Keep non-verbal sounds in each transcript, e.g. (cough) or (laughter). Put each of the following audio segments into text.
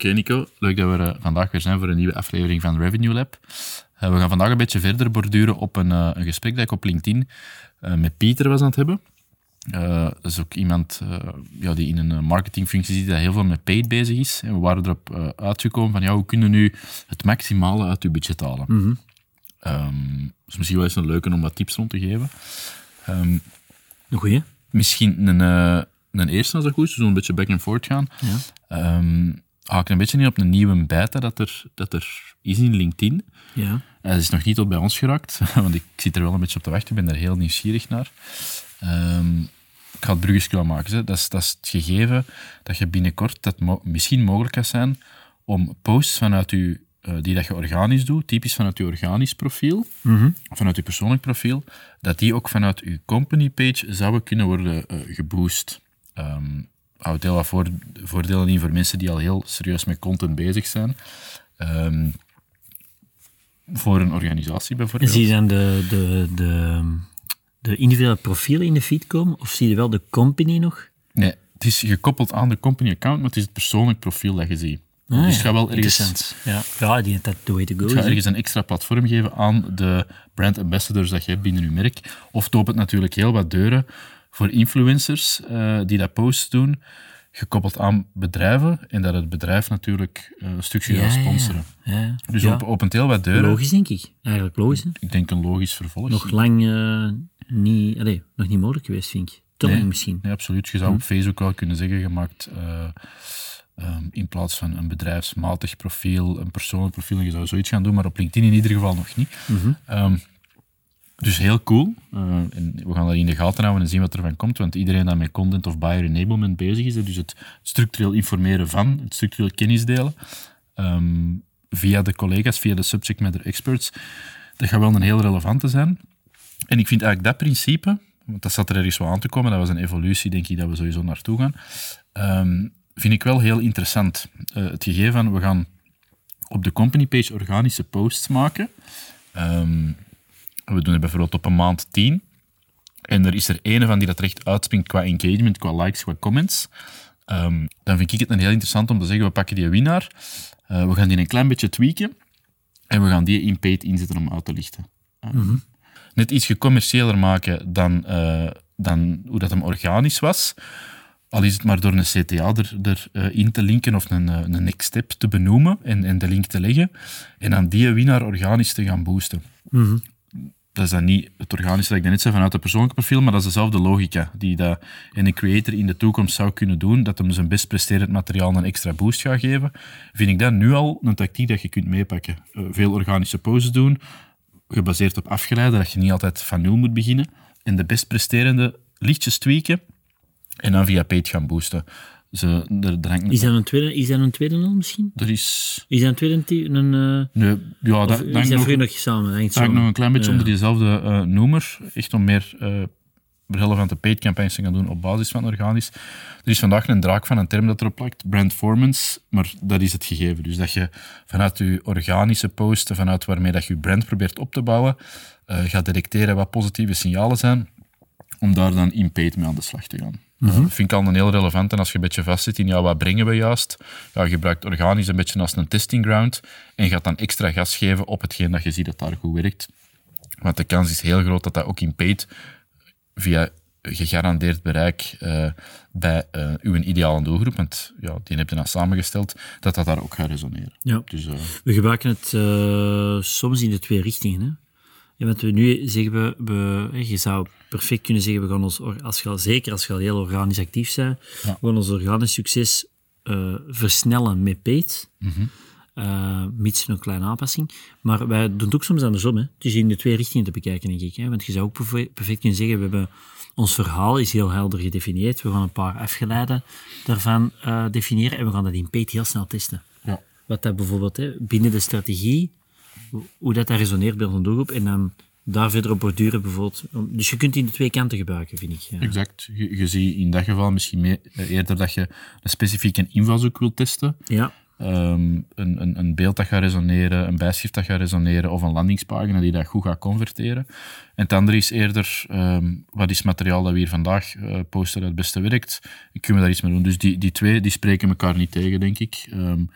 Oké Nico, leuk dat we er vandaag weer zijn voor een nieuwe aflevering van Revenue Lab. Uh, we gaan vandaag een beetje verder borduren op een, uh, een gesprek dat ik op LinkedIn uh, met Pieter was aan het hebben. dat is ook iemand ja, die in een marketingfunctie zit, dat heel veel met paid bezig is. En we waren erop uitgekomen van, ja, hoe kunnen we nu het maximale uit uw budget halen? Mm -hmm. um, dus misschien wel eens een leuke om wat tips rond te geven. Um, een goeie? Misschien een, een eerste als dat goed is, dus een beetje back and forth gaan. Ja. Um, haak een beetje in op een nieuwe beta dat er, dat er is in LinkedIn. Ja. Het is nog niet tot bij ons geraakt, (laughs) want ik zit er wel een beetje op te wachten. Ik ben daar heel nieuwsgierig naar. Um, ik ga het bruggetje maken. Dat is, dat is het gegeven dat je binnenkort, dat mo misschien mogelijk kan zijn, om posts vanuit je, uh, die dat je organisch doet, typisch vanuit je organisch profiel, mm -hmm. vanuit je persoonlijk profiel, dat die ook vanuit je company page zouden kunnen worden uh, geboost. Um, houdt heel wat voor, voordelen in voor mensen die al heel serieus met content bezig zijn. Um, voor een organisatie bijvoorbeeld. Zie je dan de, de, de, de individuele profielen in de feed komen? Of zie je wel de company nog? Nee, het is gekoppeld aan de company account, maar het is het persoonlijk profiel dat je ziet. Ah, dus je gaat wel ergens, ja. ja, die dat the way to go. Je gaat ergens een extra platform geven aan de brand ambassadors dat je hebt binnen je merk. Of het opent natuurlijk heel wat deuren voor influencers uh, die dat posts doen, gekoppeld aan bedrijven en dat het bedrijf natuurlijk uh, een stukje ja, gaat sponsoren. Ja, ja. Dus ja. opent heel wat deuren. Logisch, denk ik. Eigenlijk logisch. Ik denk een logisch vervolg. Nog lang uh, niet, allez, nog niet mogelijk geweest, vind ik. Te nee, misschien. Nee, absoluut. Je zou hm. op Facebook wel kunnen zeggen, je maakt... Um, in plaats van een bedrijfsmatig profiel, een persoonlijk profiel, je zou zoiets gaan doen, maar op LinkedIn in ieder geval nog niet. Mm -hmm. um, dus heel cool. Uh, en we gaan dat in de gaten houden en zien wat er van komt, want iedereen dat met content of buyer enablement bezig is, dus het structureel informeren van, het structureel kennis delen, um, via de collega's, via de subject matter experts, dat gaat wel een heel relevante zijn. En ik vind eigenlijk dat principe, want dat zat er ergens wel aan te komen, dat was een evolutie, denk ik, dat we sowieso naartoe gaan, um, vind ik wel heel interessant. Uh, het gegeven van, we gaan op de company page organische posts maken, um, we doen het bijvoorbeeld op een maand 10. En er is er ene van die dat recht uitspringt qua engagement, qua likes, qua comments. Um, dan vind ik het een heel interessant om te zeggen, we pakken die winnaar, uh, we gaan die een klein beetje tweaken en we gaan die in paid inzetten om uit te lichten. Uh, mm -hmm. Net iets gecommerciëler maken dan, uh, dan hoe dat hem organisch was. Al is het maar door een CTA erin er, in te linken of een, een next step te benoemen en, en de link te leggen. En dan die winnaar organisch te gaan boosten. Mm -hmm dat is dan niet het organische dat ik net zei vanuit het persoonlijke profiel, maar dat is dezelfde logica die dat een creator in de toekomst zou kunnen doen, dat hem zijn best presterend materiaal een extra boost gaat geven. Vind ik dat nu al een tactiek dat je kunt meepakken. Uh, veel organische poses doen, gebaseerd op afgeleiden, dat je niet altijd van nul moet beginnen, en de best presterende lichtjes tweaken en dan via paid gaan boosten. Ze, er, er is, dat een tweede, is dat een tweede al misschien? Er is... Is dat een tweede een... Uh, nee, ja, dat, is dat nog, nog samen? Hangt samen. nog een klein beetje ja. onder diezelfde uh, noemer. Echt om meer uh, relevante paid-campagnes te gaan doen op basis van organisch. Er is vandaag een draak van een term dat erop plakt, brandformance, maar dat is het gegeven. Dus dat je vanuit je organische posten, vanuit waarmee dat je je brand probeert op te bouwen, gaat detecteren wat positieve signalen zijn, om daar dan in paid mee aan de slag te gaan. Mm -hmm. vind ik al een heel relevant. En als je een beetje vastzit in ja, wat brengen we juist, ja, je gebruikt organisch een beetje als een testing ground en gaat dan extra gas geven op hetgeen dat je ziet dat daar goed werkt. Want de kans is heel groot dat dat ook in paid via gegarandeerd bereik uh, bij uh, uw ideale doelgroep, want ja, die heb je dan samengesteld, dat dat daar ook gaat resoneren. Ja. Dus, uh, we gebruiken het soms in de twee richtingen. Hè? Ja, want we nu zeggen we, we, je zou perfect kunnen zeggen, we gaan ons, als je, zeker als je al heel organisch actief bent, ja. we gaan ons organisch succes uh, versnellen met paid. Mm -hmm. uh, mits een kleine aanpassing. Maar wij doen het ook soms andersom. Hè. Het is in de twee richtingen te bekijken, denk ik. Hè. Want je zou ook perfect kunnen zeggen, we hebben, ons verhaal is heel helder gedefinieerd. We gaan een paar afgeleiden daarvan uh, definiëren en we gaan dat in Paid heel snel testen. Ja. Wat dat bijvoorbeeld hè, binnen de strategie, hoe dat, resoneert bij een doelgroep en dan daar verder op borduren bijvoorbeeld. Dus je kunt die in de twee kanten gebruiken, vind ik. Ja. Exact. Je, je ziet in dat geval misschien eh, eerder dat je een specifieke invalshoek wilt testen. Ja. Um, een, een, een, beeld dat gaat resoneren, een bijschrift dat gaat resoneren of een landingspagina die dat goed gaat converteren. En het andere is eerder, um, wat is materiaal dat we hier vandaag uh, posten dat het beste werkt? Kunnen we daar iets mee doen? Dus die, die twee die spreken elkaar niet tegen, denk ik. Um,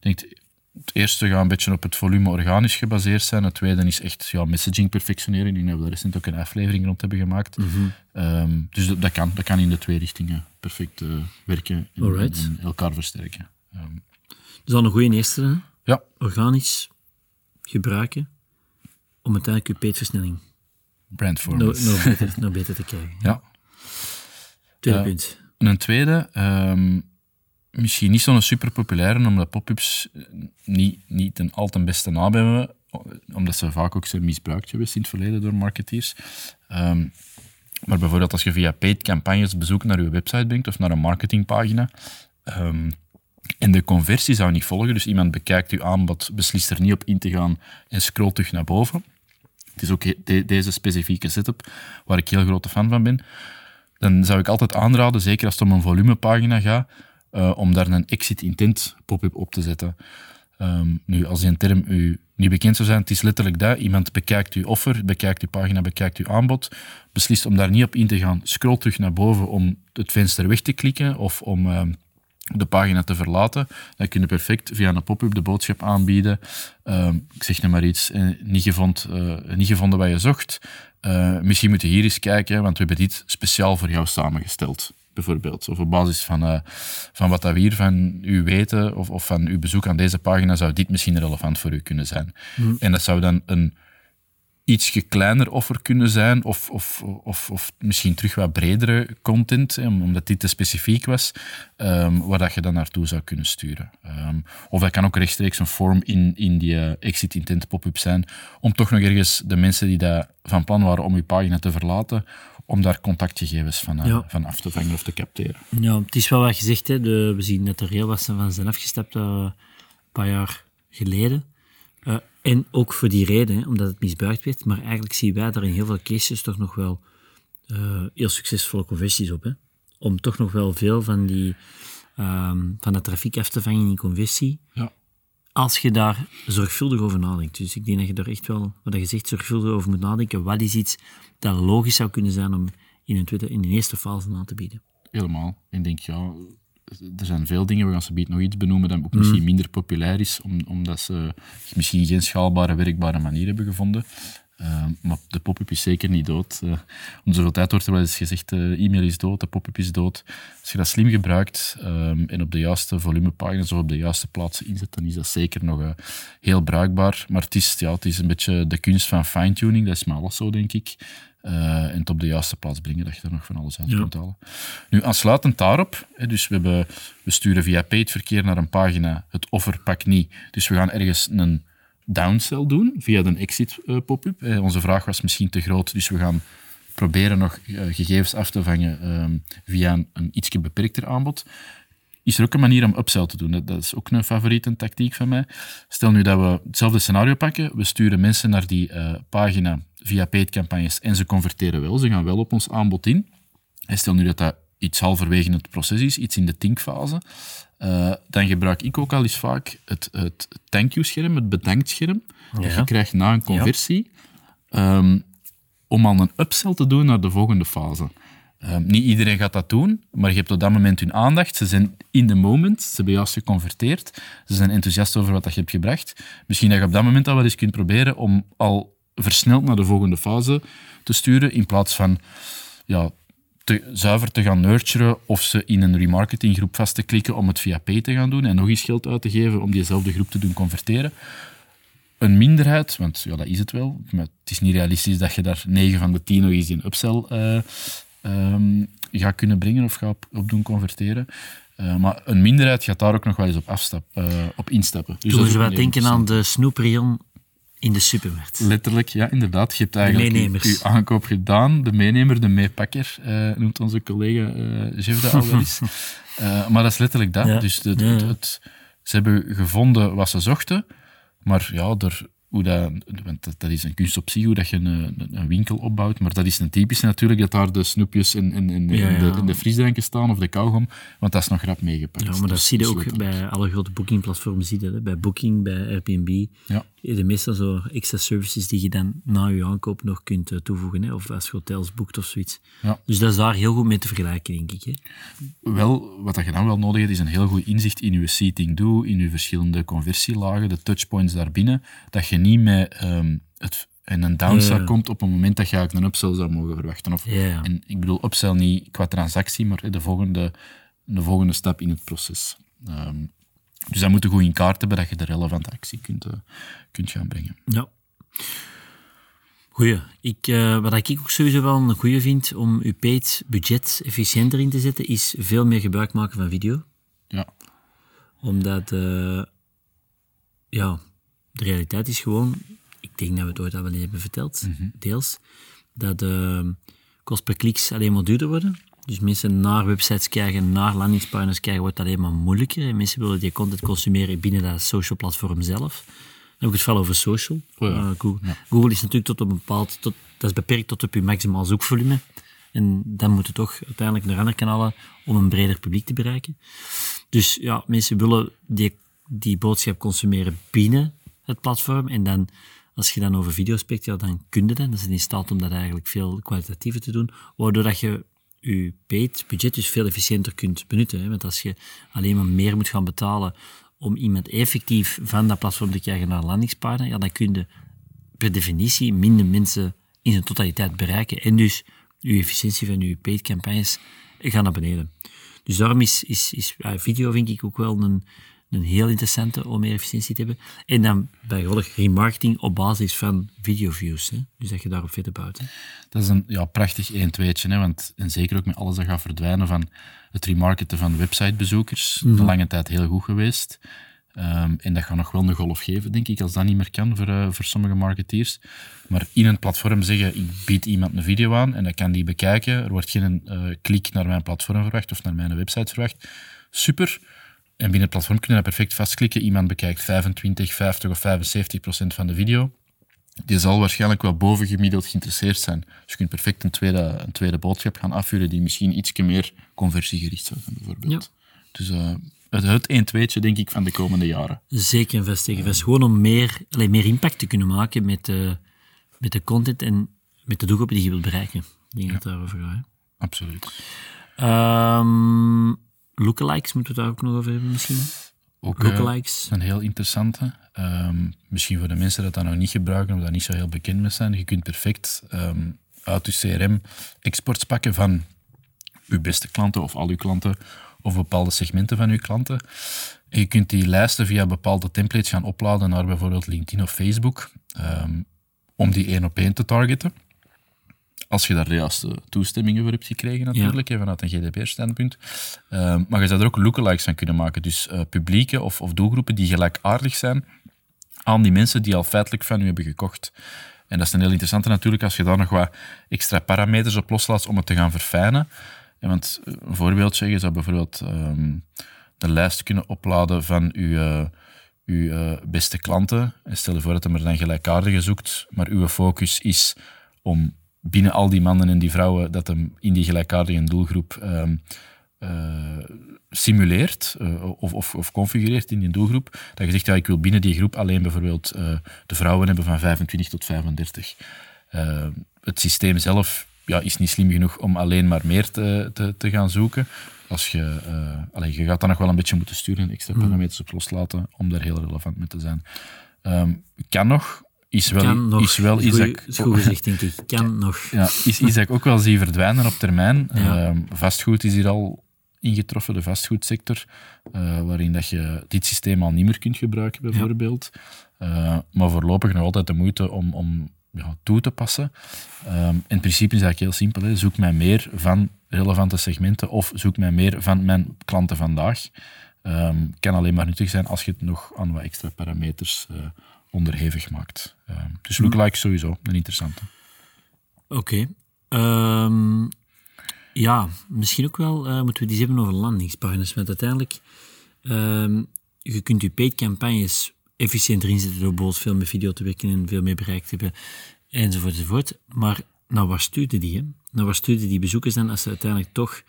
ik denk, het eerste gaat een beetje op het volume organisch gebaseerd zijn. Het tweede is echt ja, messaging perfectioneren. Ik denk dat we daar recent ook een aflevering rond hebben gemaakt. Mm -hmm. dus dat, dat, kan, dat kan in de twee richtingen perfect uh, werken en, en, elkaar versterken. Dus dan een goede eerste. Ja. Organisch gebruiken om uiteindelijk je peetversnelling brandform nog no beter, no beter te krijgen. Ja. Tweede uh, punt. En een tweede, um, misschien niet zo'n super populaire, omdat pop-ups niet, niet een al ten beste naam hebben, omdat ze vaak ook zijn misbruikt geweest in het verleden door marketeers. Um, maar bijvoorbeeld als je via paid campagnes bezoek naar je website brengt of naar een marketingpagina, um, en de conversie zou niet volgen, dus iemand bekijkt uw aanbod, beslist er niet op in te gaan en scrolt terug naar boven. Het is ook de, deze specifieke setup waar ik heel grote fan van ben. Dan zou ik altijd aanraden, zeker als het om een volumepagina gaat, uh, om daar een exit intent pop-up op te zetten. Um, nu, als die term u niet bekend zou zijn, het is letterlijk dat. Iemand bekijkt uw offer, bekijkt uw pagina, bekijkt uw aanbod, beslist om daar niet op in te gaan, scrolt terug naar boven om het venster weg te klikken of om... Uh, de pagina te verlaten. Dan kun je perfect via een pop-up de boodschap aanbieden. Uh, ik zeg nu maar iets, eh, niet, gevond, uh, niet gevonden wat je zocht. Misschien moet je hier eens kijken, want we hebben dit speciaal voor jou samengesteld. Bijvoorbeeld. Of op basis van, van wat we hier van u weten, of, of van uw bezoek aan deze pagina, zou dit misschien relevant voor u kunnen zijn. Mm. En dat zou dan een iets kleiner offer kunnen zijn, of, of, of, of misschien terug wat bredere content, omdat dit te specifiek was, um, waar dat je dan naartoe zou kunnen sturen. Um, of dat kan ook rechtstreeks een vorm in, in die uh, exit intent pop-up zijn, om toch nog ergens de mensen die daar van plan waren om je pagina te verlaten, om daar contactgegevens van, uh, Ja. van af te vangen of te capteren. Ja, het is wel wat gezegd. Hè. De, we zien dat er heel wat van zijn afgestapt uh, een paar jaar geleden. Uh, en ook voor die reden, hè, omdat het misbruikt werd. Maar eigenlijk zien wij daar in heel veel cases toch nog wel heel succesvolle conversies op. Hè. Om toch nog wel veel van, die, um, van dat trafiek af te vangen in conversie. Ja. Als je daar zorgvuldig over nadenkt. Dus ik denk dat je daar echt wel, wat je zegt, zorgvuldig over moet nadenken. Wat is iets dat logisch zou kunnen zijn om in een, tweede, in een eerste fase aan te bieden? Helemaal. Ik denk, ja, er zijn veel dingen, we gaan ze biedt nog iets benoemen, dat ook misschien minder populair is, om, omdat ze misschien geen schaalbare, werkbare manier hebben gevonden. Uh, maar de pop-up is zeker niet dood. Uh, om zoveel tijd wordt er wel eens gezegd, de e-mail is dood, de pop-up is dood. Als je dat slim gebruikt um, en op de juiste volumepagina's of op de juiste plaatsen inzet, dan is dat zeker nog uh, heel bruikbaar. Maar het is, ja, het is een beetje de kunst van fine-tuning, dat is maar alles zo, denk ik. Uh, en het op de juiste plaats brengen, dat je er nog van alles uit Ja. kunt halen. Nu, aansluitend daarop, hè, dus we, hebben, we sturen via paid verkeer naar een pagina, het offer pakt niet. Dus we gaan ergens een downsell doen via de exit eh, pop-up. Eh, onze vraag was misschien te groot, dus we gaan proberen nog eh, gegevens af te vangen ehm, via een, een ietsje beperkter aanbod. Is er ook een manier om upsell te doen? Dat, is ook een favoriete tactiek van mij. Stel nu dat we hetzelfde scenario pakken, we sturen mensen naar die pagina via paid campagnes en ze converteren wel, ze gaan wel op ons aanbod in. En stel nu dat dat iets halverwege het proces is, iets in de thinkfase, uh, dan gebruik ik ook al eens vaak het, het thank you-scherm, het bedankt-scherm, dat Ja. je krijgt na een conversie, ehm, om al een upsell te doen naar de volgende fase. Ehm, niet iedereen gaat dat doen, maar je hebt op dat moment hun aandacht. Ze zijn in the moment, ze hebben juist geconverteerd. Ze zijn enthousiast over wat dat je hebt gebracht. Misschien dat je op dat moment al wel eens kunt proberen om al versneld naar de volgende fase te sturen, in plaats van ja, te, zuiver te gaan nurturen of ze in een remarketinggroep vast te klikken om het via Pay te gaan doen en nog eens geld uit te geven om diezelfde groep te doen converteren. Een minderheid, want ja, dat is het wel, maar het is niet realistisch dat je daar 9 van de 10 nog eens in upsell eh, ehm, gaat kunnen brengen of gaat op, op doen converteren. Eh, maar een minderheid gaat daar ook nog wel eens op, afstap, eh, op instappen. Dus Toen ook wat denken aan de snoeprion in de supermarkt. Letterlijk, ja, inderdaad. Je hebt eigenlijk je, aankoop gedaan. De meenemer, de meepakker, eh, noemt onze collega eh Jeff dat al wel eens. Maar dat is letterlijk dat. Ja. Dus het, Ja, het- ja. het- ze hebben gevonden wat ze zochten, maar ja, er, hoe dat, want dat, dat is een kunst op zich, hoe dat je een, een, winkel opbouwt. Maar dat is een typische natuurlijk, dat daar de snoepjes en, en, en, Ja, en de, en de frisdranken staan, of de kauwgom, want dat is nog rap meegepakt. Ja, maar dat Dus- zie je dus ook bij alle grote boekingplatformen. Zie je dat, hè. Bij Booking, bij Airbnb. Ja. De meeste zo extra services die je dan na je aankoop nog kunt eh, toevoegen. Hè. Of als je hotels boekt of zoiets. Ja. Dus dat is daar heel goed mee te vergelijken, denk ik. Hè. Wel, wat dat je dan wel nodig hebt, is een heel goed inzicht in je seating do, in je verschillende conversielagen, de touchpoints daarbinnen, dat je niet met ehm, het, en een downsell komt op het moment dat je eigenlijk een upsell zou mogen verwachten. Of. En ik bedoel upsell niet qua transactie, maar de volgende, de volgende stap in het proces. Ehm, dus dat moet je goed in kaart hebben dat je de relevante actie kunt, eh, kunt gaan brengen. Ja. Goeie. Ik, eh, wat ik ook sowieso wel een goeie vind om je paid budget efficiënter in te zetten, is veel meer gebruik maken van video. Ja, Omdat, eh, ja, de realiteit is gewoon, ik denk dat we het ooit al wel eens hebben verteld, deels, dat de kost per kliks alleen maar duurder worden. Dus mensen naar websites kijken, naar landingspartners kijken, wordt dat alleen maar moeilijker. En mensen willen die content consumeren binnen dat social platform zelf. Dan heb ik het vooral over social. Oh ja. Eh, Google. Google is natuurlijk tot op een bepaald, tot, dat is beperkt tot op je maximaal zoekvolume. En dan moet het toch uiteindelijk naar andere kanalen om een breder publiek te bereiken. Dus ja, mensen willen die, die boodschap consumeren binnen het platform. En dan, als je dan over video spreekt, ja, dan kun je dat. Dan zijn in staat om dat eigenlijk veel kwalitatiever te doen. Waardoor dat je je budget dus veel efficiënter kunt benutten. Hè? Want als je alleen maar meer moet gaan betalen om iemand effectief van dat platform te krijgen naar een landingspartner, ja, dan kun je per definitie minder mensen in zijn totaliteit bereiken. En dus je efficiëntie van je paid campagnes gaat naar beneden. Dus daarom is, is, is video, vind ik, ook wel een, een heel interessante om meer efficiëntie te hebben. En dan bijgevolg remarketing op basis van videoviews. Hè? Dus dat je daarop verder bouwt. Hè? Dat is een ja, prachtig 1 2 hè, want en zeker ook met alles dat gaat verdwijnen van het remarketen van websitebezoekers, de lange tijd heel goed geweest. Ehm, en dat gaat nog wel een golf geven, denk ik, als dat niet meer kan voor, eh, voor sommige marketeers. Maar in een platform zeggen, ik bied iemand een video aan en dat kan die bekijken. Er wordt geen eh, klik naar mijn platform verwacht of naar mijn website verwacht. Super. En binnen het platform kun je dat perfect vastklikken. Iemand bekijkt 25, 50 of 75 procent van de video die zal waarschijnlijk wel bovengemiddeld geïnteresseerd zijn. Dus je kunt perfect een tweede, een tweede boodschap gaan afvuren die misschien iets meer conversiegericht zou zijn, bijvoorbeeld. Dus eh, het, het 1 2 denk ik van de komende jaren. Zeker en vast tegen vast. Gewoon om meer, allee, meer impact te kunnen maken met de, met de content en met de doelgroepen die je wilt bereiken. Ik denk dat het daarover gaat. Absoluut. Ehm, lookalikes, moeten we daar ook nog over hebben misschien? Ook eh, Lookalikes. een heel interessante. Ehm, misschien voor de mensen dat dat nog niet gebruiken of dat niet zo heel bekend mee zijn. Je kunt perfect ehm, uit je CRM exports pakken van uw beste klanten of al uw klanten of bepaalde segmenten van uw klanten. En je kunt die lijsten via bepaalde templates gaan opladen naar bijvoorbeeld LinkedIn of Facebook ehm, om die één op één te targeten. Als je daar de juiste toestemmingen voor hebt gekregen natuurlijk, hè, vanuit een GDPR-standpunt. Ehm, maar je zou er ook lookalikes van kunnen maken. Dus eh, publieken of, of doelgroepen die gelijkaardig zijn aan die mensen die al feitelijk van u hebben gekocht. En dat is een heel interessante natuurlijk als je daar nog wat extra parameters op loslaat om het te gaan verfijnen. En want eh, een voorbeeldje, je zou bijvoorbeeld ehm, de lijst kunnen opladen van uw, eh, uw beste klanten. En stel je voor dat je er dan gelijkaardige zoekt, maar uw focus is om binnen al die mannen en die vrouwen dat hem in die gelijkaardige doelgroep ehm, eh, simuleert eh, of, of, of configureert in die doelgroep, dat je zegt, ja, ik wil binnen die groep alleen bijvoorbeeld eh, de vrouwen hebben van 25 tot 35. Eh, het systeem zelf ja, is niet slim genoeg om alleen maar meer te, te, te gaan zoeken. Als je, eh, allee, je gaat dan nog wel een beetje moeten sturen en extra parameters op loslaten om daar heel relevant mee te zijn. Ehm, kan nog, is wel, Kan nog. is wel ik- Is goed gezegd, denk ik. Kan (laughs) nog. ja, is ik ook wel zie verdwijnen op termijn. Ja. Ehm, vastgoed is hier al ingetroffen, de vastgoedsector, eh, waarin dat je dit systeem al niet meer kunt gebruiken, bijvoorbeeld. Eh, maar voorlopig nog altijd de moeite om, om ja, toe te passen. Ehm, in principe is dat eigenlijk heel simpel. Hè. Zoek mij meer van relevante segmenten of zoek mij meer van mijn klanten vandaag. Um, kan alleen maar nuttig zijn als je het nog aan wat extra parameters uh, onderhevig maakt. Um, dus lookalike sowieso een interessante. Oké. Um, ja, misschien ook wel uh, moeten we die hebben over landingspagina's. Want uiteindelijk, je kunt je paid campagnes efficiënter inzetten door bijvoorbeeld veel meer video te werken en veel meer bereik te hebben, enzovoort, enzovoort. Maar nou, waar stuurde die? Hè? Nou, waar stuurde die bezoekers dan als ze uiteindelijk toch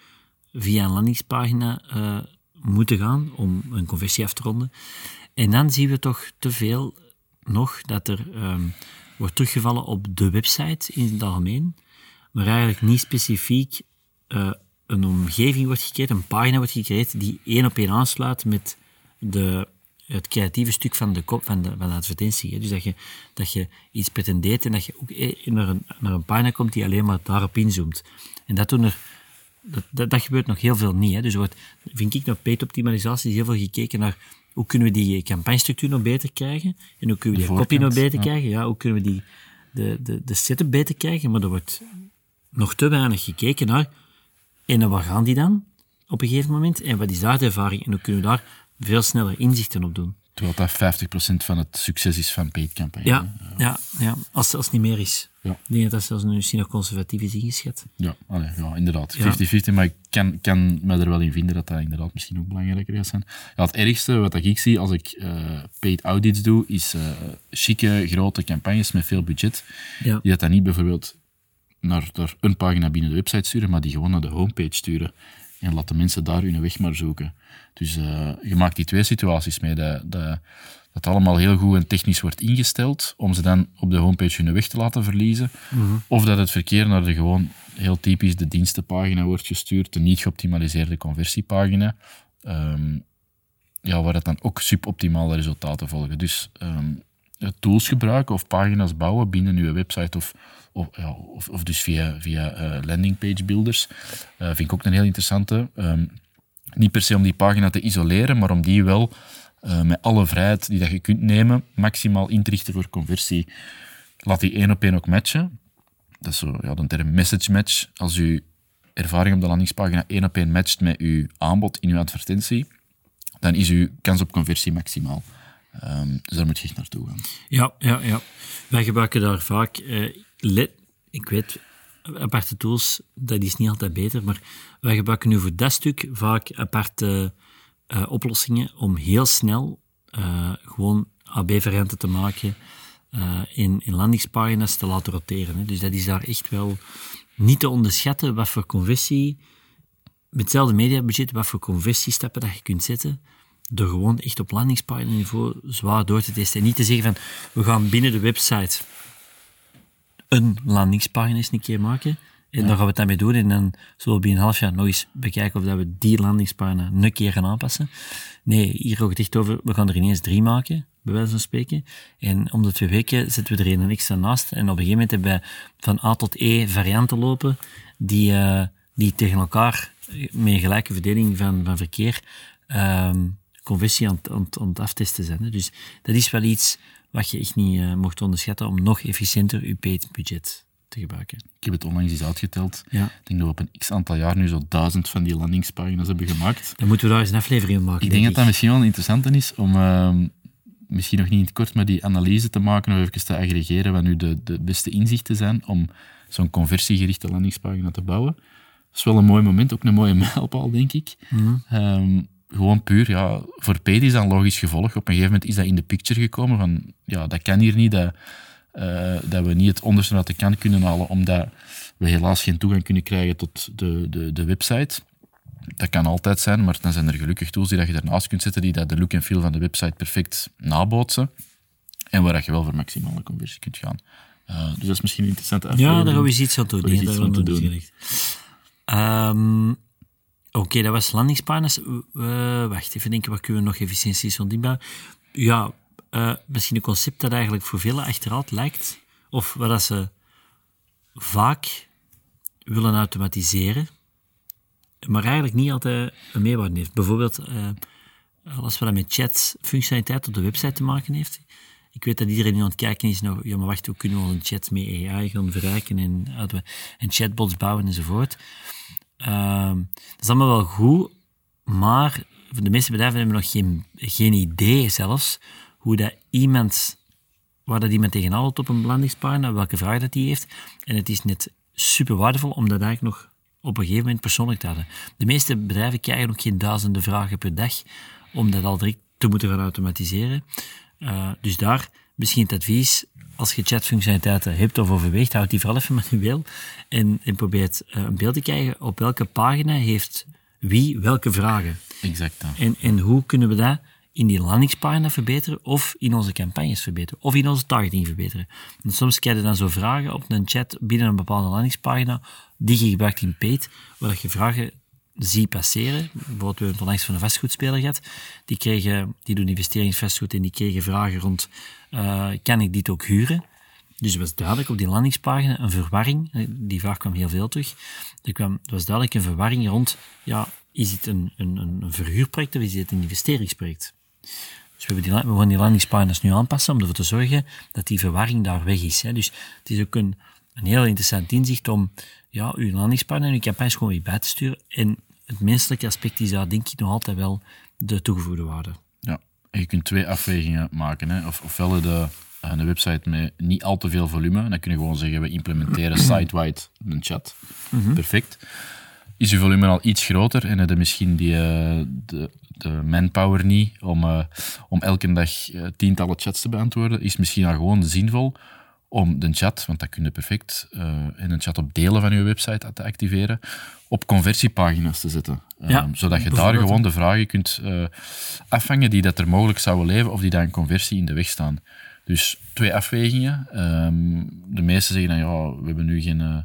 via een landingspagina uh, moeten gaan om een conversie af te ronden? En dan zien we toch te veel nog dat er um, wordt teruggevallen op de website in het algemeen, maar eigenlijk niet specifiek uh, een omgeving wordt gecreëerd, een pagina wordt gecreëerd die één op één aansluit met de het creatieve stuk van de kop van de, advertentie. Hè. Dus dat je, dat je iets pretendeert en dat je ook eh, naar een, naar een pagina komt die alleen maar daarop inzoomt. En dat doen er dat, dat, gebeurt nog heel veel niet. Hè. Dus wordt, vind ik nog paid optimalisatie heel veel gekeken naar hoe kunnen we die campagnestructuur nog beter krijgen en hoe kunnen we die copy nog beter krijgen. Ja, hoe kunnen we die, de, de, de setup beter krijgen. Maar er wordt nog te weinig gekeken naar en waar gaan die dan op een gegeven moment en wat is daar de ervaring en hoe kunnen we daar veel sneller inzichten op doen. Terwijl dat 50% van het succes is van paid campagne. Ja, ja, ja, als, als het niet meer is. Ja. Ik denk dat dat zelfs nu misschien nog conservatief is ingeschat. Ja, allee, ja inderdaad. 50-50, maar ik kan, kan me er wel in vinden dat dat inderdaad misschien ook belangrijker gaat zijn. Ja, het ergste wat ik zie als ik uh, paid audits doe, is uh, chique, grote campagnes met veel budget. Ja. Die dat dan niet bijvoorbeeld naar, naar een pagina binnen de website sturen, maar die gewoon naar de homepage sturen. En laat de mensen daar hun weg maar zoeken. Dus uh, je maakt die twee situaties mee. Dat, dat, dat allemaal heel goed en technisch wordt ingesteld, om ze dan op de homepage hun weg te laten verliezen. Mhm. Of dat het verkeer naar de gewoon heel typisch de dienstenpagina wordt gestuurd, de niet geoptimaliseerde conversiepagina. Um, ja, waar dat dan ook suboptimale resultaten volgen. Dus um, tools gebruiken of pagina's bouwen binnen uw website of, of, ja, of, of, dus via, via uh, landingpage builders, uh, vind ik ook een heel interessante. Um, niet per se om die pagina te isoleren, maar om die wel uh, met alle vrijheid die dat je kunt nemen, maximaal in te richten voor conversie. Laat die één op één ook matchen. Dat is zo ja, de term message match. Als je ervaring op de landingspagina één op één matcht met uw aanbod in uw advertentie, dan is uw kans op conversie maximaal. Um, dus daar moet je echt naartoe gaan. Ja, ja, ja. Wij gebruiken daar vaak, uh, ik weet, aparte tools, dat is niet altijd beter, maar wij gebruiken nu voor dat stuk vaak aparte uh, oplossingen om heel snel uh, gewoon AB-varianten te maken uh, in, in landingspagina's te laten roteren. Hè. Dus dat is daar echt wel niet te onderschatten wat voor conversie, met hetzelfde mediabudget, wat voor conversiestappen dat je kunt zetten, door gewoon echt op landingspagina niveau zwaar door te testen. En niet te zeggen van, we gaan binnen de website een landingspagina eens een keer maken. En dan gaan we het daarmee doen. En dan zullen we binnen een half jaar nog eens bekijken of dat we die landingspagina een keer gaan aanpassen. Nee, hier het echt over, we gaan er ineens drie maken, bij wijze van spreken. En om de twee weken zetten we er een extra naast. En op een gegeven moment hebben we van A tot E varianten lopen, die, uh, die tegen elkaar, met een gelijke verdeling van, van verkeer, um, conversie aan, aan, aan het aftesten zijn. Dus dat is wel iets wat je echt niet uh, mocht onderschatten om nog efficiënter je paid budget te gebruiken. Ik heb het onlangs eens uitgeteld. Ja. Ik denk dat we op een x aantal jaar nu zo duizend van die landingspagina's hebben gemaakt. Dan moeten we daar eens een aflevering maken. Ik denk, dat dat misschien wel interessant is om, uh, misschien nog niet in het kort, maar die analyse te maken of even te aggregeren wat nu de, de beste inzichten zijn om zo'n conversiegerichte landingspagina te bouwen. Dat is wel een mooi moment, ook een mooie (laughs) mijlpaal, denk ik. Mm um, gewoon puur, ja, voor paid is dat een logisch gevolg. Op een gegeven moment is dat in de picture gekomen van, ja, dat kan hier niet, dat, dat we niet het onderste uit de kan kunnen halen, omdat we helaas geen toegang kunnen krijgen tot de, de, de website. Dat kan altijd zijn, maar dan zijn er gelukkig tools die dat je ernaast kunt zetten, die dat de look en feel van de website perfect nabootsen. En waar je wel voor maximale conversie kunt gaan. Uh, dus dat is misschien interessant. Ja, daar gaan we iets aan doen. Daar doen. Um, Oké, okay, dat was landingspagina's. Uh, wacht, even denken, waar kunnen we nog efficiënties inbouwen? Ja, uh, misschien een concept dat eigenlijk voor velen achteruit lijkt, of wat ze vaak willen automatiseren, maar eigenlijk niet altijd een meerwaarde heeft. Bijvoorbeeld, uh, als we dat met chat-functionaliteit op de website te maken heeft. Ik weet dat iedereen nu aan het kijken is naar, ja, maar wacht, hoe kunnen we een chat met AI gaan verrijken en, en chatbots bouwen enzovoort. Ehm, dat is allemaal wel goed, maar de meeste bedrijven hebben nog geen, geen idee zelfs hoe dat iemand, waar dat iemand tegenaan loopt op een belandingspagina, welke vraag dat die heeft. En het is net super waardevol om dat eigenlijk nog op een gegeven moment persoonlijk te houden. De meeste bedrijven krijgen nog geen duizenden vragen per dag om dat al direct te moeten gaan automatiseren. Uh, dus daar misschien het advies, als je chatfunctionaliteiten hebt of overweegt, houd die vooral even (laughs) manueel en, en probeer uh, een beeld te krijgen op welke pagina heeft wie welke vragen. Exact. En, en hoe kunnen we dat in die landingspagina verbeteren of in onze campagnes verbeteren of in onze targeting verbeteren. Soms krijg je dan zo vragen op een chat binnen een bepaalde landingspagina die je gebruikt in paid, waar je vragen ziet passeren. Bijvoorbeeld, we hebben onlangs van een vastgoedspeler gehad. Die, kregen, die doen investeringsvastgoed en die kregen vragen rond, uh, kan ik dit ook huren? Dus het was duidelijk op die landingspagina een verwarring. Die vraag kwam heel veel terug. Er, kwam, er was duidelijk een verwarring rond, ja, is het een, een, een verhuurproject of is het een investeringsproject? Dus we, die, we gaan die landingspagina's nu aanpassen om ervoor te zorgen dat die verwarring daar weg is. Hè. Dus het is ook een, een heel interessant inzicht om ja, uw landingspagina en uw campagnes gewoon weer bij te sturen. En het menselijke aspect is daar denk ik nog altijd wel de toegevoegde waarde. Ja, en je kunt twee afwegingen maken. Hè. Of, ofwel de, eh, een website met niet al te veel volume. Dan kun je gewoon zeggen, we implementeren (clears throat) site-wide een chat. Mhm. Perfect. Is je volume al iets groter en heb je misschien die, uh, de, de manpower niet om, uh, om elke dag uh, tientallen chats te beantwoorden, is misschien al gewoon zinvol om de chat, want dat kun je perfect, in een chat op delen van je website te activeren, op conversiepagina's te zetten. Ja, zodat je daar gewoon de vragen kunt afvangen die dat er mogelijk zouden leven of die daar een conversie in de weg staan. Dus twee afwegingen. Ehm, de meesten zeggen dan, ja, we hebben nu geen... Uh,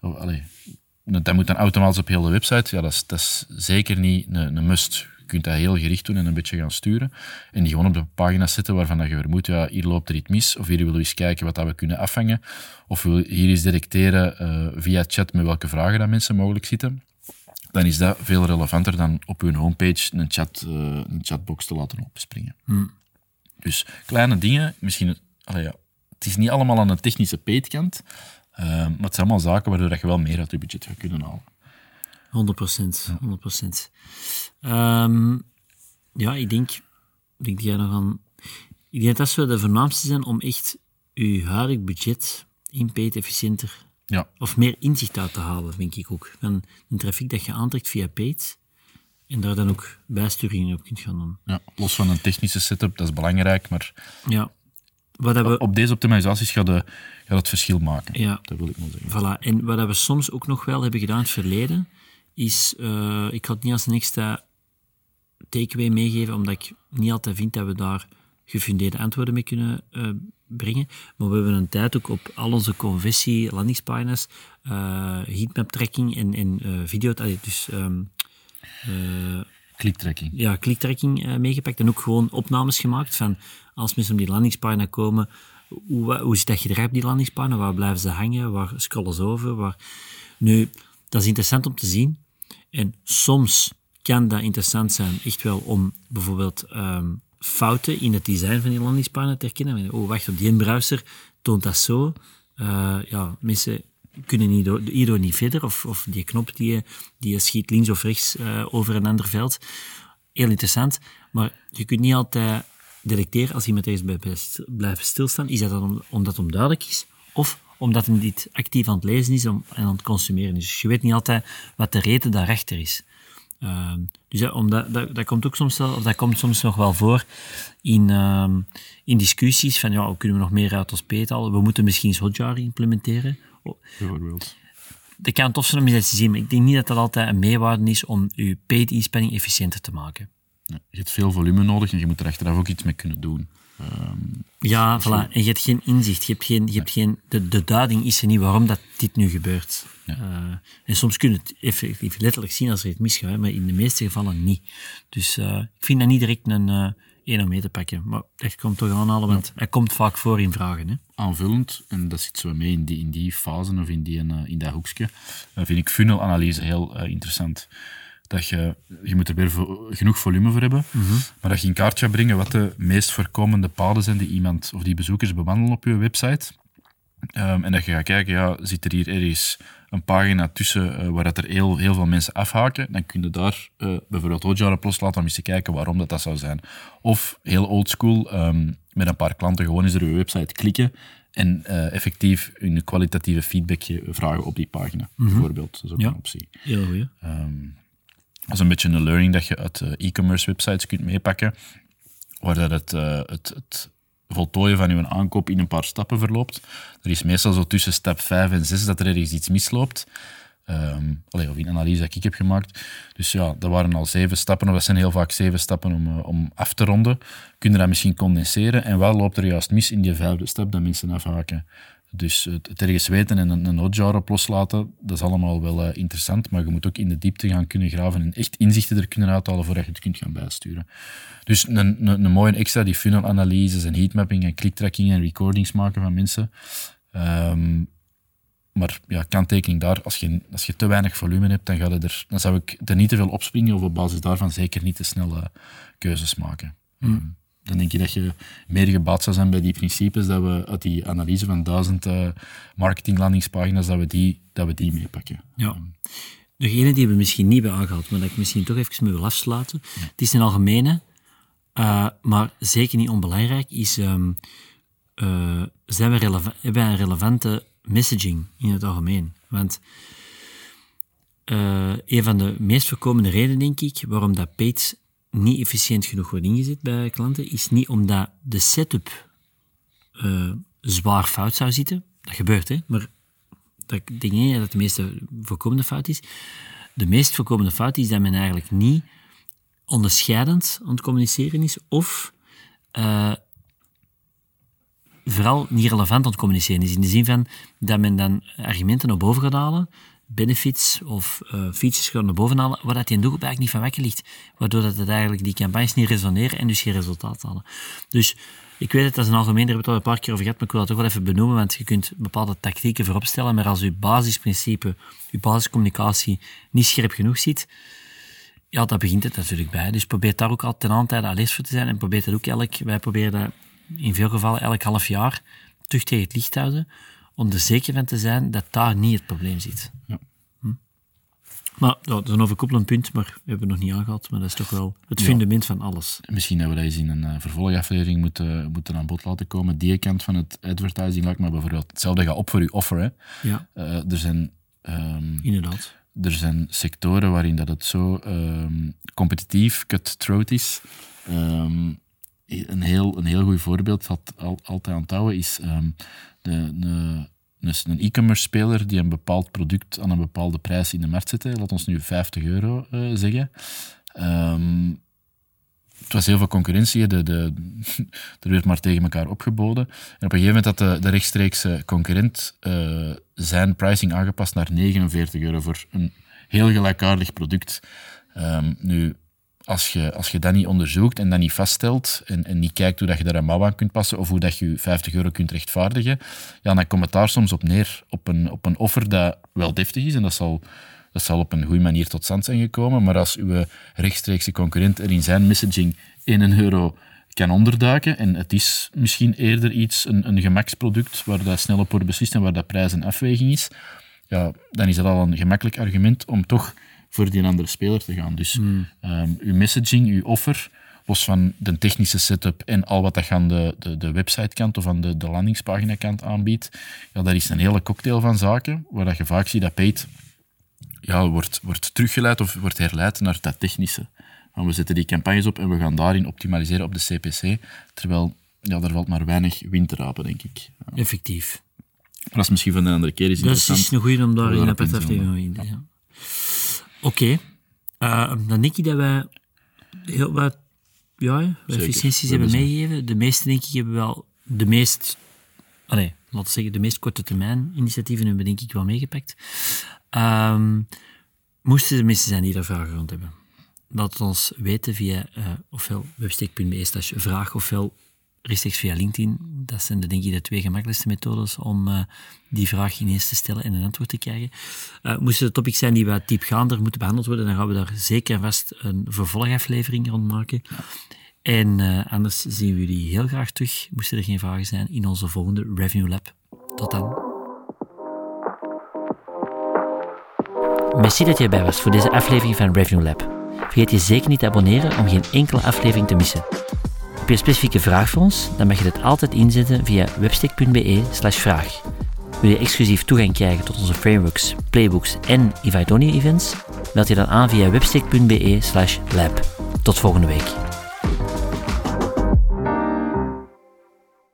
oh, dat moet dan automatisch op heel de website. Ja, dat is, dat is zeker niet een, een must. Je kunt dat heel gericht doen en een beetje gaan sturen. En die gewoon op de pagina's zetten waarvan je vermoedt, ja, hier loopt er iets mis. Of hier willen we eens kijken wat dat we kunnen afvangen. Of we hier eens detecteren uh, via chat met welke vragen dat mensen mogelijk zitten. Dan is dat veel relevanter dan op hun homepage een, chat, uh, een chatbox te laten opspringen. Hmm. Dus kleine dingen, misschien, ja, het is niet allemaal aan de technische peetkant, uh, maar het zijn allemaal zaken waardoor je wel meer uit je budget gaat kunnen halen. 100 procent, 100 procent. Um, ja, ik denk, ik denk dat jij nog aan... Ik denk dat dat de voornaamste zijn om echt je huidig budget in paid efficiënter ja. of meer inzicht uit te halen, denk ik ook. Van een traffic dat je aantrekt via paid, en daar dan ook bijsturingen op kunt gaan doen. Ja, los van een technische setup, dat is belangrijk, maar ja. wat we... op deze optimalisaties gaat, de, gaat het verschil maken. Ja. Dat wil ik maar zeggen. Voilà. En wat we soms ook nog wel hebben gedaan in het verleden, is, uh, ik ga het niet als een extra takeaway meegeven, omdat ik niet altijd vind dat we daar gefundeerde antwoorden mee kunnen uh, brengen. Maar we hebben een tijd ook op al onze conversie landingspagina's uh, heatmap tracking en, en video, dus um, uh, kliktracking. Ja, kliktracking uh, meegepakt en ook gewoon opnames gemaakt van als mensen op die landingspagina komen, hoe, hoe zit dat gedrag op die landingspagina? Waar blijven ze hangen? Waar scrollen ze over? Waar... Nu, dat is interessant om te zien. En soms kan dat interessant zijn, echt wel om bijvoorbeeld um, fouten in het design van die landingspagina te herkennen. Oh, wacht, op die browser toont dat zo. Uh, ja, mensen kunnen hierdoor niet verder, of, of die knop die die schiet links of rechts uh, over een ander veld. Heel interessant, maar je kunt niet altijd detecteren als iemand ergens blijft stilstaan. Is dat dan omdat het onduidelijk is, of omdat hij niet actief aan het lezen is en aan het consumeren is. Dus je weet niet altijd wat de reden daarachter is. Uh, dus dat, omdat, dat, dat, komt ook soms wel, of dat komt soms nog wel voor in, uh, in discussies van ja, hoe kunnen we nog meer uit ons peet halen? We moeten misschien Hotjar implementeren bijvoorbeeld. Dat kan tof zijn om eens te zien, maar ik denk niet dat dat altijd een meerwaarde is om je paid e-spanning efficiënter te maken. Ja, je hebt veel volume nodig en je moet er achteraf ook iets mee kunnen doen. Um, ja, voilà. En je hebt geen inzicht. Je hebt geen, je hebt geen, de, de duiding is er niet waarom dat dit nu gebeurt. Ja. Uh, en soms kun je het effectief letterlijk zien als er iets misgaat, maar in de meeste gevallen niet. Dus uh, ik vind dat niet direct een, uh, één om mee te pakken. Maar dat komt toch aanhalen, want hij komt vaak voor in vragen. Hè? Aanvullend, en dat zit zo mee in die, in die fase of in, die, in dat hoekje, vind ik funnelanalyse heel interessant. Dat je, je moet er weer vo genoeg volume voor hebben, mm -hmm. maar dat je in kaart gaat brengen wat de meest voorkomende paden zijn die iemand of die bezoekers bewandelen op je website. Um, en dat je gaat kijken, ja, zit er hier ergens een pagina tussen uh, waar dat er heel, heel veel mensen afhaken, dan kun je daar uh, bijvoorbeeld Hotjar op loslaten om eens te kijken waarom dat, dat zou zijn. Of heel oldschool, um, met een paar klanten gewoon eens door je website klikken en uh, effectief een kwalitatieve feedback vragen op die pagina, mm -hmm. bijvoorbeeld. Dat is ook ja. een optie. Heel goed. Um, dat is een beetje een learning dat je uit e-commerce websites kunt meepakken, waar dat het, het, het voltooien van uw aankoop in een paar stappen verloopt. Er is meestal zo tussen stap 5 en 6 dat er ergens iets misloopt. Um, allee, of in analyse dat ik heb gemaakt. Dus ja, dat waren al zeven stappen, of dat zijn heel vaak zeven stappen om, uh, om af te ronden. Kun je dat misschien condenseren en wat loopt er juist mis in die vijfde stap dat mensen afhaken. Dus het, het ergens weten en een, een hotjar op loslaten, dat is allemaal wel uh, interessant, maar je moet ook in de diepte gaan kunnen graven en echt inzichten er kunnen uithalen voordat je het kunt gaan bijsturen. Dus een, een, een mooie extra, die funnel-analyses en heatmapping en clicktracking en recordings maken van mensen. Um, maar ja, kanttekening daar, als je, als je te weinig volume hebt, dan, gaat het er, dan zou ik er niet te veel opspringen of op basis daarvan zeker niet te snel uh, keuzes maken. Mm. Dan denk je dat je meer gebaat zou zijn bij die principes, dat we uit die analyse van duizend uh, marketinglandingspagina's, dat we die, dat we die meepakken. Ja. Degene die we misschien niet hebben aangehaald, maar dat ik misschien toch even mee wil afsluiten. Ja. Het is een algemene, uh, maar zeker niet onbelangrijk, is um, uh, zijn we relevant, hebben wij een relevante messaging in het algemeen? Want uh, een van de meest voorkomende redenen, denk ik, waarom dat paid niet efficiënt genoeg wordt ingezet bij klanten, is niet omdat de setup uh, zwaar fout zou zitten. Dat gebeurt, hè. Maar dat, ik denk niet dat de meest voorkomende fout is. De meest voorkomende fout is dat men eigenlijk niet onderscheidend aan het communiceren is, of uh, vooral niet relevant aan het communiceren is. In de zin van dat men dan argumenten naar boven gaat halen, benefits of uh, features gaan naar boven halen, waar dat die doelgroep eigenlijk niet van wakker ligt. Waardoor dat het eigenlijk die campagnes niet resoneren en dus geen resultaat halen. Dus ik weet het, dat is een algemeen, daar hebben we het al een paar keer over gehad, maar ik wil dat toch wel even benoemen, want je kunt bepaalde tactieken voorop stellen, maar als je basisprincipe, je basiscommunicatie niet scherp genoeg ziet, ja, daar begint het natuurlijk bij. Dus probeer daar ook altijd ten aantal alles voor te zijn en probeer dat ook elk, wij proberen dat in veel gevallen elk half jaar terug tegen het licht te houden, om er zeker van te zijn dat daar niet het probleem zit. Ja. Hm? Maar ja, dat is een overkoepelend punt, maar we hebben het nog niet aangehaald, maar dat is toch wel het Ja. fundament van alles. Misschien dat we dat eens in een uh, vervolgaflevering moeten, moeten aan bod laten komen. Die kant van het advertising, laat maar bijvoorbeeld hetzelfde gaat op voor uw offer. Hè. Ja, Uh, er, zijn, ehm, inderdaad. er zijn sectoren waarin dat het zo ehm, competitief, cutthroat is. Ehm, een, heel, een heel goed voorbeeld, dat al, altijd aan het houden, is dus een e-commerce speler die een bepaald product aan een bepaalde prijs in de markt zet. hè. Laat ons nu 50 euro eh, zeggen. Ehm, het was heel veel concurrentie. De, de, (laughs) er werd maar tegen elkaar opgeboden. En op een gegeven moment had de, de rechtstreekse concurrent eh, zijn pricing aangepast naar 49 euro voor een heel gelijkaardig product. Ehm, nu, als je, als je dat niet onderzoekt en dat niet vaststelt en, en niet kijkt hoe dat je daar een mouw aan kunt passen of hoe dat je je 50 euro kunt rechtvaardigen, ja, dan komt het daar soms op neer, op een, op een offer dat wel deftig is en dat zal, dat zal op een goede manier tot stand zijn gekomen, maar als uw rechtstreekse concurrent er in zijn messaging 1 euro kan onderduiken en het is misschien eerder iets, een, een gemaksproduct waar dat snel op wordt beslist en waar dat prijs en afweging is, ja, dan is dat al een gemakkelijk argument om toch voor die andere speler te gaan. Dus ehm, uw messaging, uw offer, los van de technische setup en al wat dat je aan de, de, de websitekant of aan de, de landingspagina-kant aanbiedt, ja, dat is een hele cocktail van zaken, waar dat je vaak ziet dat paid ja, wordt, wordt teruggeleid of wordt herleid naar dat technische. Want we zetten die campagnes op en we gaan daarin optimaliseren op de CPC, terwijl ja, daar valt maar weinig wind te rapen, denk ik. Ja. Effectief. Maar dat is misschien van een andere keer is Dat is een goede om daar in aflevering in te gaan. Oké. Eh, dan denk ik dat wij heel wat ja, efficiënties hebben meegegeven. De meeste, denk ik, hebben wel de meest... Allee, laten we zeggen, de meest korte termijn initiatieven hebben denk ik wel meegepakt. Ehm, moesten er mensen zijn die daar vragen rond hebben? Laat het ons weten via eh, ofwel websteek.be slash vraag ofwel rechtstreeks via LinkedIn. Dat zijn de, denk ik de twee gemakkelijkste methodes om eh, die vraag ineens te stellen en een antwoord te krijgen. Uh, moesten er topics zijn die wat diepgaander moeten behandeld worden, dan gaan we daar zeker en vast een vervolgaflevering rond maken. En eh, anders zien we jullie heel graag terug, moesten er geen vragen zijn, in onze volgende Revenue Lab. Tot dan. Merci dat je erbij was voor deze aflevering van Revenue Lab. Vergeet je zeker niet te abonneren om geen enkele aflevering te missen. Heb je een specifieke vraag voor ons? Dan mag je dit altijd inzetten via webstick.be slash vraag. Wil je exclusief toegang krijgen tot onze frameworks, playbooks en Ivaidoni events? Meld je dan aan via webstick.be slash lab. Tot volgende week.